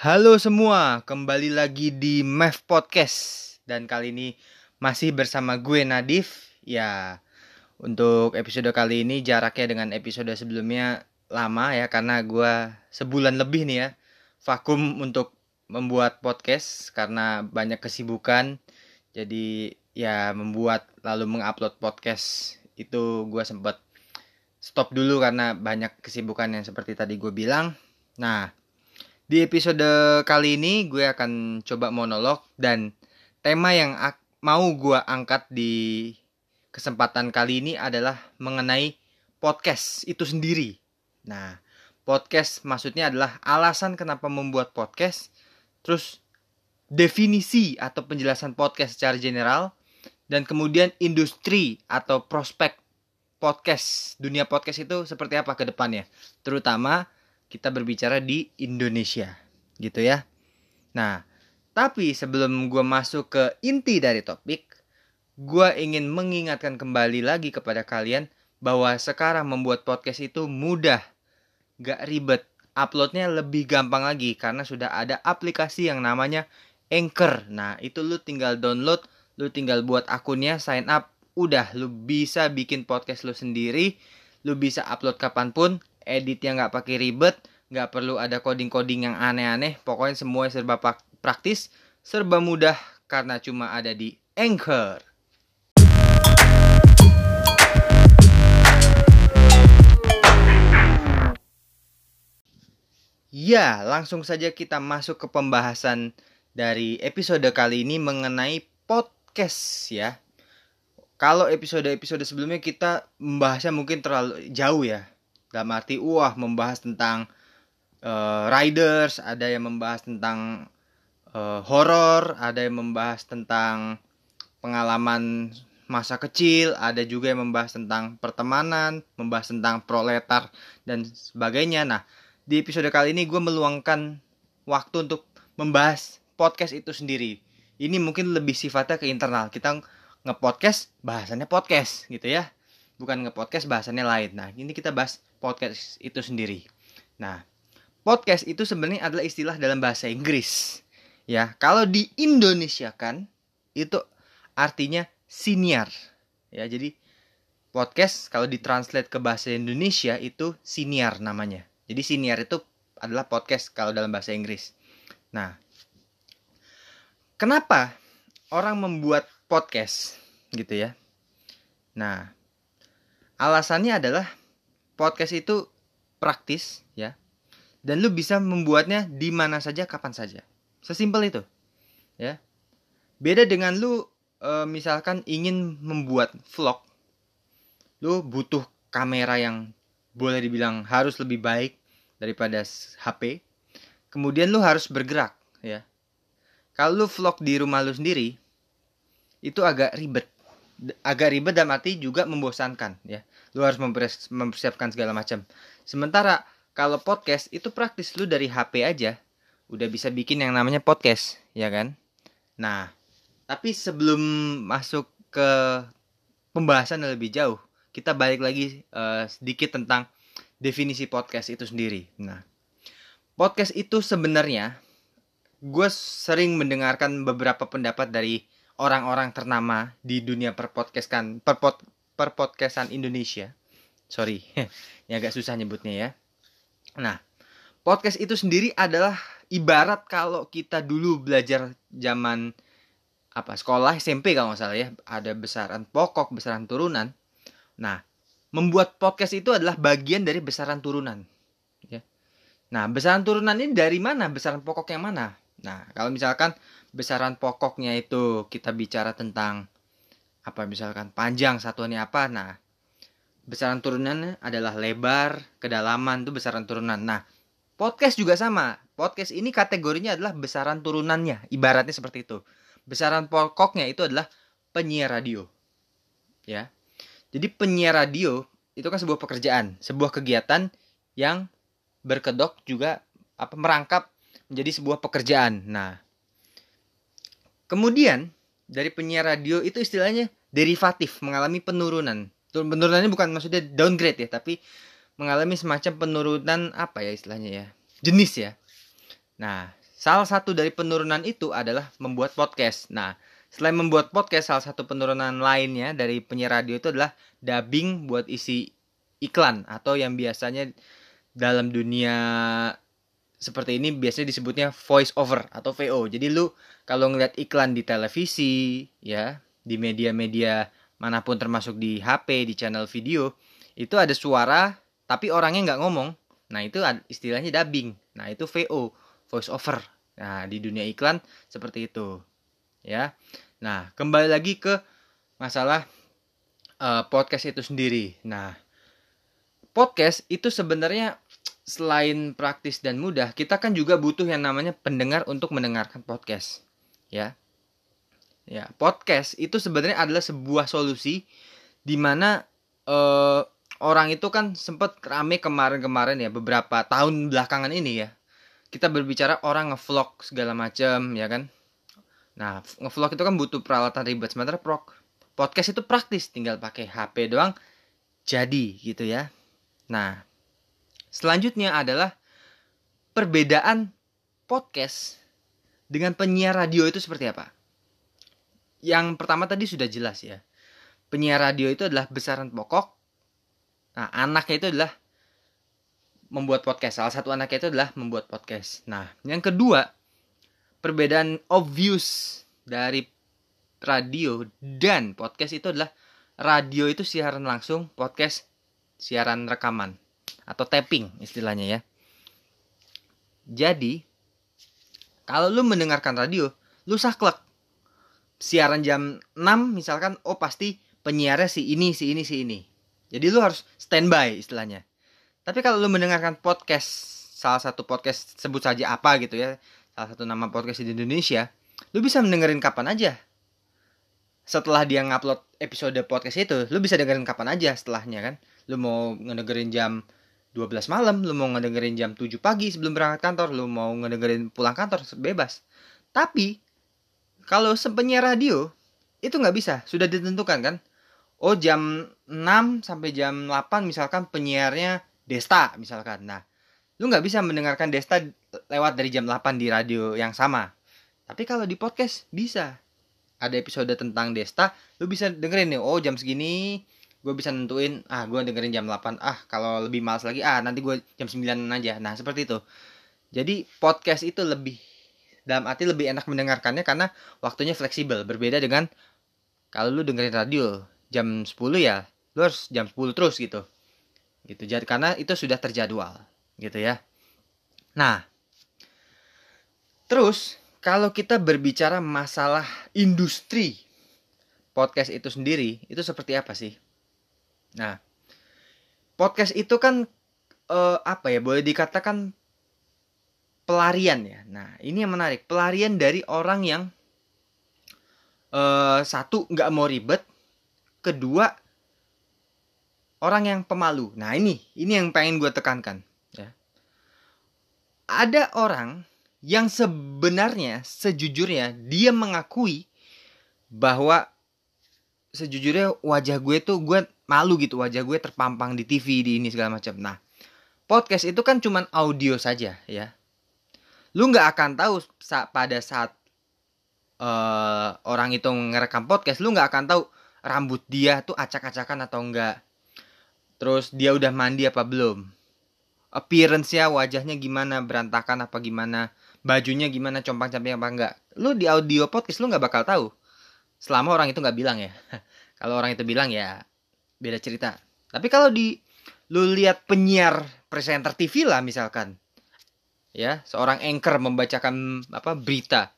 Halo semua, kembali lagi di MEF Podcast. Dan kali ini masih bersama gue Nadif. Ya, untuk episode kali ini jaraknya dengan episode sebelumnya lama ya Karena gue sebulan lebih nih ya Vakum untuk membuat podcast Karena banyak kesibukan. Jadi ya membuat lalu mengupload podcast Itu gue sempat stop dulu karena banyak kesibukan yang seperti tadi gue bilang. Nah, di episode kali ini gue akan coba monolog dan tema yang mau gue angkat di kesempatan kali ini adalah mengenai podcast itu sendiri. Nah, podcast maksudnya adalah alasan kenapa membuat podcast, terus definisi atau penjelasan podcast secara general, dan kemudian industri atau prospek podcast, dunia podcast itu seperti apa ke depannya. Terutama kita berbicara di Indonesia gitu ya. Nah tapi sebelum gue masuk ke inti dari topik gue ingin mengingatkan kembali lagi kepada kalian bahwa sekarang membuat podcast itu mudah gak ribet. Uploadnya lebih gampang lagi karena sudah ada aplikasi yang namanya Anchor. Nah itu lu tinggal download lu tinggal buat akunnya sign up udah lu bisa bikin podcast lu sendiri lu bisa upload kapan pun editnya nggak pakai ribet nggak perlu ada coding-coding yang aneh-aneh pokoknya semua serba praktis serba mudah karena cuma ada di Anchor Ya, langsung saja kita masuk ke pembahasan dari episode kali ini mengenai podcast ya. Kalau episode-episode sebelumnya kita membahasnya mungkin terlalu jauh ya dalam arti wah membahas tentang uh, riders ada yang membahas tentang uh, horor ada yang membahas tentang pengalaman masa kecil ada juga yang membahas tentang pertemanan membahas tentang proletar dan sebagainya. Nah di episode kali ini gue meluangkan waktu untuk membahas podcast itu sendiri. Ini mungkin lebih sifatnya ke internal. Kita ngepodcast bahasannya podcast gitu ya bukan ngepodcast bahasannya lain nah ini kita bahas podcast itu sendiri. Nah, podcast itu sebenarnya adalah istilah dalam bahasa Inggris. Ya, kalau di Indonesia kan itu artinya siniar. Ya, jadi podcast kalau ditranslate ke bahasa Indonesia itu siniar namanya. Jadi siniar itu adalah podcast kalau dalam bahasa Inggris. Nah, kenapa orang membuat podcast gitu ya? Nah, alasannya adalah podcast itu praktis ya. Dan lu bisa membuatnya di mana saja kapan saja. Sesimpel itu ya. Beda dengan lu e, misalkan ingin membuat vlog lu butuh kamera yang boleh dibilang harus lebih baik daripada HP kemudian lu harus bergerak ya. Kalau lu vlog di rumah lu sendiri itu agak ribet agak ribet dan arti juga membosankan ya. Lu harus mempersiapkan segala macam. Sementara kalau podcast itu praktis. Lu dari HP aja udah bisa bikin yang namanya podcast ya kan? Nah tapi sebelum masuk ke pembahasan yang lebih jauh kita balik lagi uh, sedikit tentang definisi podcast itu sendiri. Nah podcast itu sebenarnya gue sering mendengarkan beberapa pendapat dari orang-orang ternama di dunia perpodcastan perpod perpodcastan Indonesia. Sorry, ini agak susah nyebutnya ya. Nah, podcast itu sendiri adalah ibarat kalau kita dulu belajar zaman apa sekolah SMP kalau nggak salah ya. Ada besaran pokok besaran turunan. Nah membuat podcast itu adalah bagian dari besaran turunan ya. Nah besaran turunan ini dari mana? Besaran pokok yang mana nah kalau misalkan besaran pokoknya itu kita bicara tentang apa misalkan panjang satuannya apa nah besaran turunannya adalah lebar kedalaman itu besaran turunan. Nah podcast juga sama. Podcast ini kategorinya adalah besaran turunannya ibaratnya seperti itu. Besaran pokoknya itu adalah penyiar radio ya. Jadi penyiar radio itu kan sebuah pekerjaan sebuah kegiatan yang berkedok juga apa merangkap menjadi sebuah pekerjaan nah kemudian dari penyiar radio itu istilahnya derivatif, mengalami penurunan. Penurunannya bukan maksudnya downgrade ya, tapi mengalami semacam penurunan apa ya istilahnya ya? Jenis ya. Nah, salah satu dari penurunan itu adalah membuat podcast. Nah, selain membuat podcast, salah satu penurunan lainnya dari penyiar radio itu adalah dubbing buat isi iklan atau yang biasanya dalam dunia seperti ini biasanya disebutnya voice over atau VO. Jadi lu kalau ngeliat iklan di televisi ya, di media-media mana pun termasuk di HP, di channel video, itu ada suara tapi orangnya nggak ngomong. Nah, itu istilahnya dubbing. Nah, itu VO, voice over. Nah, di dunia iklan seperti itu. Ya. Nah, kembali lagi ke masalah uh, podcast itu sendiri. Nah, podcast itu sebenarnya selain praktis dan mudah, kita kan juga butuh yang namanya pendengar untuk mendengarkan podcast. Ya. Ya, podcast itu sebenarnya adalah sebuah solusi di mana uh, orang itu kan sempat rame kemarin-kemarin ya beberapa tahun belakangan ini ya. Kita berbicara orang ngevlog segala macam ya kan. Nah, ngevlog itu kan butuh peralatan ribet sementara podcast itu praktis tinggal pakai HP doang jadi gitu ya. Nah, selanjutnya adalah perbedaan podcast dengan penyiar radio itu seperti apa? Yang pertama tadi sudah jelas ya. Penyiar radio itu adalah besaran pokok. Nah, anaknya itu adalah membuat podcast. Salah satu anaknya itu adalah membuat podcast. Nah, yang kedua, perbedaan obvious dari radio dan podcast itu adalah radio itu siaran langsung, podcast siaran rekaman atau tapping istilahnya ya. Jadi kalau lu mendengarkan radio, lu saklek. Siaran jam 6 misalkan oh pasti penyiarnya si ini si ini si ini. Jadi lu harus standby istilahnya. Tapi kalau lu mendengarkan podcast salah satu podcast sebut saja apa gitu ya, salah satu nama podcast di Indonesia, lu bisa mendengarin kapan aja. Setelah dia ngupload episode podcast itu, lu bisa dengerin kapan aja setelahnya kan lu mau ngedengerin jam 12 malam, lu mau ngedengerin jam 7 pagi sebelum berangkat kantor, lu mau ngedengerin pulang kantor, bebas. Tapi, kalau sepenyiar radio, itu nggak bisa, sudah ditentukan kan. Oh jam 6 sampai jam 8 misalkan penyiarnya Desta misalkan. Nah, lu nggak bisa mendengarkan Desta lewat dari jam 8 di radio yang sama. Tapi kalau di podcast bisa. Ada episode tentang Desta, lu bisa dengerin nih, oh jam segini gue bisa nentuin ah gue dengerin jam 8 ah kalau lebih males lagi ah nanti gue jam 9 aja. Nah seperti itu. Jadi podcast itu lebih dalam arti lebih enak mendengarkannya karena waktunya fleksibel. Berbeda dengan kalau lu dengerin radio jam 10 ya lu harus jam 10 terus gitu. Gitu jadi karena itu sudah terjadwal gitu ya. Nah terus kalau kita berbicara masalah industri podcast itu sendiri itu seperti apa sih Nah, podcast itu kan uh, apa ya? Boleh dikatakan pelarian ya. Nah, ini yang menarik. Pelarian dari orang yang uh, satu nggak mau ribet, kedua orang yang pemalu. Nah, ini ini yang pengen gue tekankan. Ya. Ada orang yang sebenarnya sejujurnya dia mengakui bahwa sejujurnya wajah gue tuh gue malu gitu wajah gue terpampang di TV di ini segala macam. Nah, podcast itu kan cuman audio saja ya. Lu nggak akan tahu saat, pada saat uh, orang itu ngerekam podcast, lu nggak akan tahu rambut dia tuh acak-acakan atau enggak. Terus dia udah mandi apa belum? Appearance-nya wajahnya gimana, berantakan apa gimana, bajunya gimana, compang-camping apa enggak. Lu di audio podcast lu nggak bakal tahu. Selama orang itu nggak bilang ya. Kalau orang itu bilang ya beda cerita. Tapi kalau di lu lihat penyiar presenter TV lah misalkan ya seorang anchor membacakan apa berita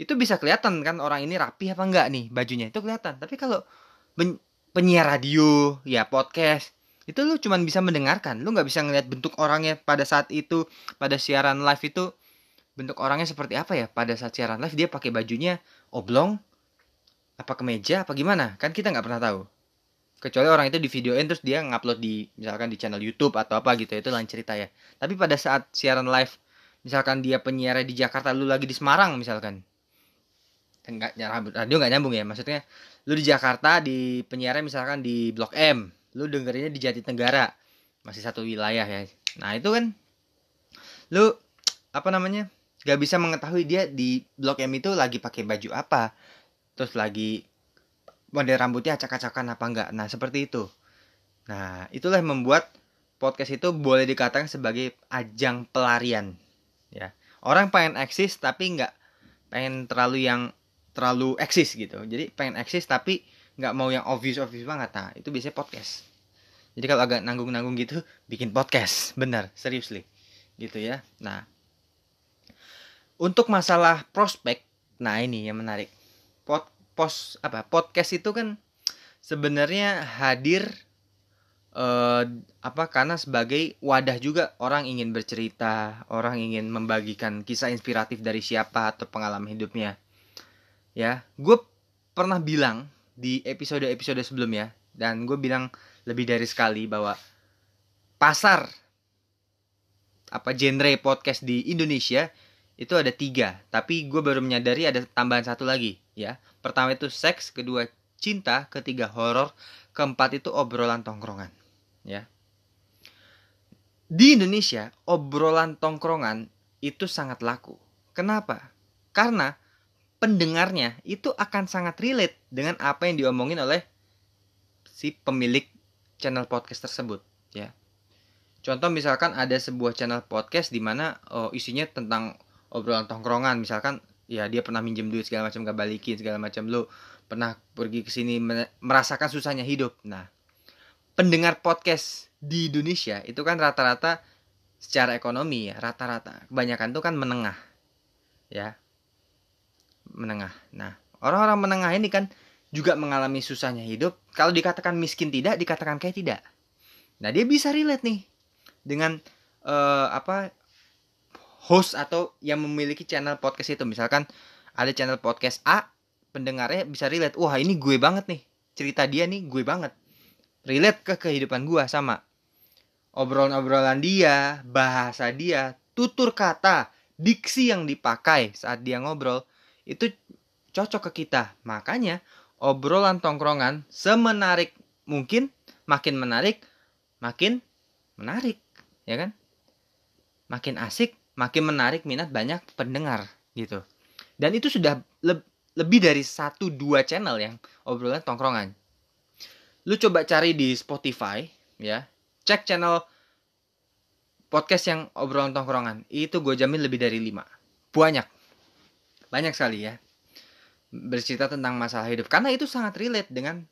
itu bisa kelihatan kan orang ini rapi apa enggak nih bajunya itu kelihatan. Tapi kalau penyiar radio ya podcast itu lu cuman bisa mendengarkan. Lu nggak bisa ngeliat bentuk orangnya pada saat itu pada siaran live itu bentuk orangnya seperti apa ya. Pada saat siaran live dia pakai bajunya oblong apa kemeja apa gimana? Kan kita nggak pernah tahu. Kecuali orang itu di videoin terus dia ngupload di misalkan di channel YouTube atau apa gitu itu lain cerita ya. Tapi pada saat siaran live misalkan dia penyiar di Jakarta lu lagi di Semarang misalkan. Enggak radio nggak nyambung ya maksudnya lu di Jakarta di penyiarnya misalkan di Blok M lu dengerinnya di Jatinegara masih satu wilayah ya. Nah itu kan lu apa namanya nggak bisa mengetahui dia di blok M itu lagi pakai baju apa terus lagi model rambutnya acak-acakan apa enggak. Nah seperti itu. Nah itulah yang membuat podcast itu boleh dikatakan sebagai ajang pelarian ya. Orang pengen eksis tapi nggak pengen terlalu yang terlalu eksis gitu. Jadi pengen eksis tapi nggak mau yang obvious obvious banget. Nah itu biasanya podcast. Jadi kalau agak nanggung-nanggung gitu bikin podcast. Benar seriously. Gitu ya. Nah untuk masalah prospek, nah ini yang menarik. Pos apa podcast itu kan sebenarnya hadir eh, apa karena sebagai wadah juga orang ingin bercerita, orang ingin membagikan kisah inspiratif dari siapa atau pengalaman hidupnya. Ya, gue pernah bilang di episode-episode sebelumnya dan gue bilang lebih dari sekali bahwa pasar apa genre podcast di Indonesia itu ada tiga. Tapi gue baru menyadari ada tambahan satu lagi ya. Pertama itu seks kedua cinta ketiga horor keempat itu obrolan tongkrongan ya. Di Indonesia obrolan tongkrongan itu sangat laku. Kenapa? Karena pendengarnya itu akan sangat relate dengan apa yang diomongin oleh si pemilik channel podcast tersebut ya. Contoh misalkan ada sebuah channel podcast di mana oh, isinya tentang obrolan tongkrongan. Misalkan ya dia pernah minjem duit segala macam gak balikin segala macam. Lu pernah pergi ke sini merasakan susahnya hidup. Nah pendengar podcast di Indonesia itu kan rata-rata secara ekonomi ya rata-rata. Kebanyakan tuh kan menengah ya. Menengah. Nah orang-orang menengah ini kan juga mengalami susahnya hidup. Kalau dikatakan miskin tidak dikatakan kayak tidak. Nah dia bisa relate nih dengan uh, apa host atau yang memiliki channel podcast itu. Misalkan ada channel podcast A pendengarnya bisa relate wah ini gue banget nih. Cerita dia nih gue banget. Relate ke kehidupan gue sama. Obrolan-obrolan dia bahasa dia tutur kata diksi yang dipakai saat dia ngobrol itu cocok ke kita. Makanya obrolan tongkrongan semenarik mungkin makin menarik makin menarik ya kan? Makin asik makin menarik minat banyak pendengar gitu. Dan itu sudah le lebih dari satu dua channel yang obrolan tongkrongan. Lu coba cari di Spotify ya, cek channel podcast yang obrolan tongkrongan. Itu gue jamin lebih dari lima. Banyak. Banyak sekali ya. Bercerita tentang masalah hidup. Karena itu sangat relate dengan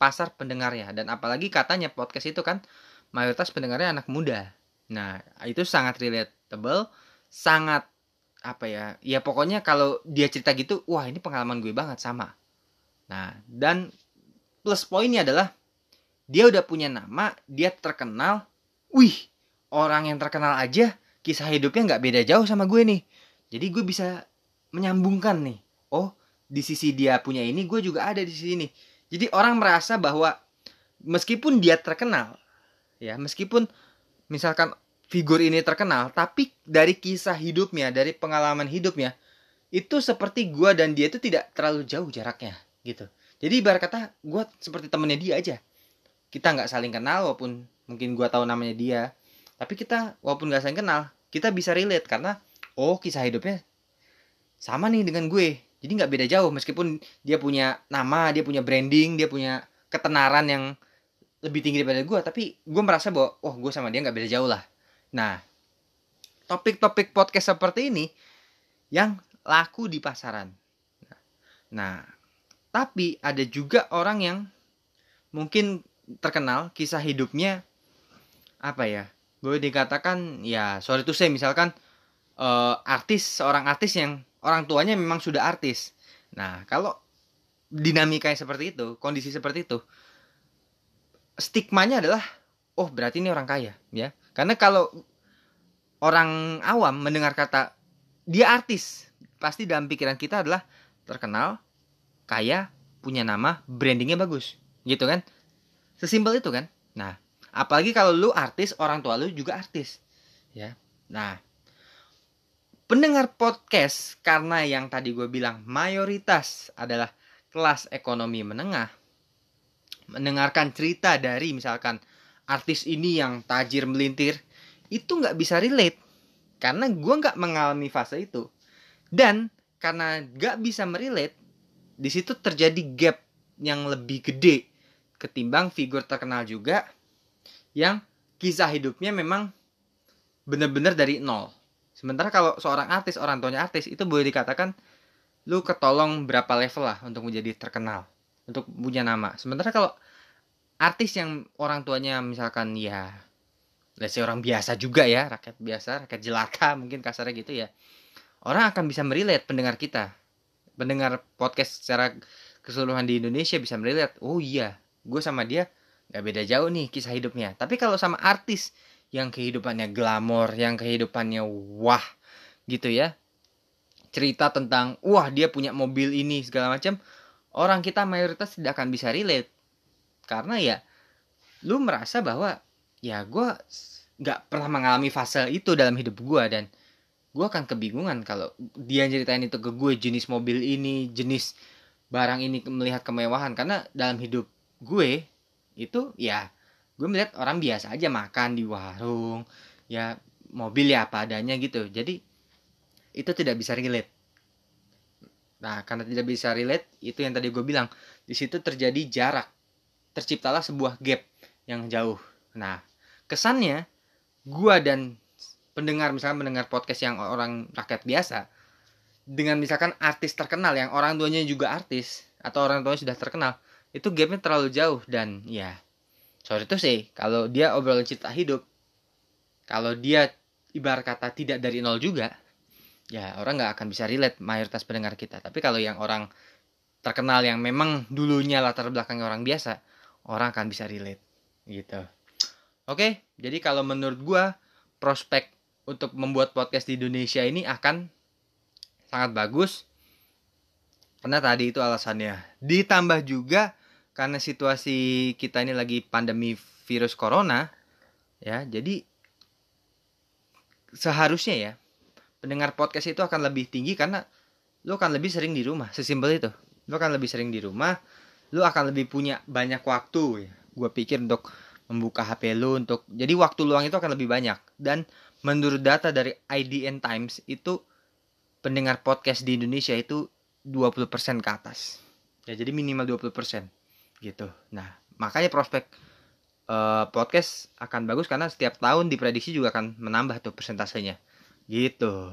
pasar pendengarnya. Dan apalagi katanya podcast itu kan mayoritas pendengarnya anak muda. Nah, itu sangat relate tebel sangat apa ya ya pokoknya kalau dia cerita gitu wah ini pengalaman gue banget sama. Nah dan plus poinnya adalah dia udah punya nama dia terkenal wih orang yang terkenal aja kisah hidupnya nggak beda jauh sama gue nih. Jadi gue bisa menyambungkan nih oh di sisi dia punya ini gue juga ada di sisi ini. Jadi orang merasa bahwa meskipun dia terkenal ya meskipun misalkan figur ini terkenal, tapi dari kisah hidupnya, dari pengalaman hidupnya, itu seperti gue dan dia itu tidak terlalu jauh jaraknya, gitu. Jadi ibarat kata gue seperti temennya dia aja. Kita nggak saling kenal, walaupun mungkin gue tahu namanya dia, tapi kita walaupun nggak saling kenal, kita bisa relate karena oh kisah hidupnya sama nih dengan gue. Jadi nggak beda jauh, meskipun dia punya nama, dia punya branding, dia punya ketenaran yang lebih tinggi daripada gue, tapi gue merasa bahwa oh gue sama dia nggak beda jauh lah Nah, topik-topik podcast seperti ini yang laku di pasaran. Nah, tapi ada juga orang yang mungkin terkenal kisah hidupnya apa ya? Boleh dikatakan ya sorry tuh saya misalkan uh, artis seorang artis yang orang tuanya memang sudah artis. Nah, kalau dinamikanya seperti itu, kondisi seperti itu, stigmanya adalah oh berarti ini orang kaya, ya. Karena kalau orang awam mendengar kata dia artis, pasti dalam pikiran kita adalah terkenal, kaya, punya nama, brandingnya bagus, gitu kan? Sesimpel itu kan? Nah, apalagi kalau lu artis, orang tua lu juga artis, ya. Nah, pendengar podcast karena yang tadi gue bilang mayoritas adalah kelas ekonomi menengah, mendengarkan cerita dari misalkan artis ini yang tajir melintir itu nggak bisa relate karena gue nggak mengalami fase itu dan karena nggak bisa merelate di situ terjadi gap yang lebih gede ketimbang figur terkenal juga yang kisah hidupnya memang benar-benar dari nol. Sementara kalau seorang artis, orang tuanya artis itu boleh dikatakan lu ketolong berapa level lah untuk menjadi terkenal, untuk punya nama. Sementara kalau artis yang orang tuanya misalkan ya let's orang biasa juga ya, rakyat biasa, rakyat jelata mungkin kasarnya gitu ya. Orang akan bisa merilet pendengar kita. Pendengar podcast secara keseluruhan di Indonesia bisa merilet, oh iya, gue sama dia gak beda jauh nih kisah hidupnya. Tapi kalau sama artis yang kehidupannya glamor, yang kehidupannya wah gitu ya. Cerita tentang wah dia punya mobil ini segala macam, orang kita mayoritas tidak akan bisa relate. Karena ya lu merasa bahwa ya gue nggak pernah mengalami fase itu dalam hidup gue dan gue akan kebingungan kalau dia ceritain itu ke gue jenis mobil ini jenis barang ini melihat kemewahan. Karena dalam hidup gue itu ya gue melihat orang biasa aja makan di warung ya mobil ya apa adanya gitu. Jadi itu tidak bisa relate. Nah karena tidak bisa relate itu yang tadi gue bilang di situ terjadi jarak terciptalah sebuah gap yang jauh. Nah kesannya gue dan pendengar misalnya mendengar podcast yang orang rakyat biasa dengan misalkan artis terkenal yang orang tuanya juga artis atau orang tuanya sudah terkenal itu gapnya terlalu jauh. Dan ya sorry tuh sih kalau dia obrolan cerita hidup kalau dia ibarat kata tidak dari nol juga ya orang nggak akan bisa relate mayoritas pendengar kita. Tapi kalau yang orang terkenal yang memang dulunya latar belakangnya orang biasa orang akan bisa relate gitu. Oke jadi kalau menurut gua prospek untuk membuat podcast di Indonesia ini akan sangat bagus. Karena tadi itu alasannya. Ditambah juga karena situasi kita ini lagi pandemi virus corona ya jadi seharusnya ya pendengar podcast itu akan lebih tinggi karena lo akan lebih sering di rumah. Sesimpel itu. Lo akan lebih sering di rumah lo akan lebih punya banyak waktu ya gue pikir untuk membuka HP lo untuk jadi waktu luang itu akan lebih banyak dan menurut data dari IDN Times itu pendengar podcast di Indonesia itu 20% ke atas ya jadi minimal 20% gitu. Nah, makanya prospek uh, podcast akan bagus karena setiap tahun diprediksi juga akan menambah tuh persentasenya. Gitu.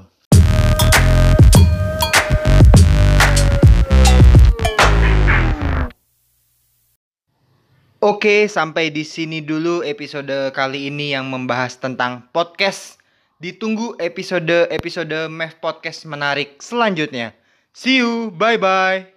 Oke, sampai di sini dulu episode kali ini yang membahas tentang podcast. Ditunggu episode-episode Mev Podcast menarik selanjutnya. See you, bye-bye.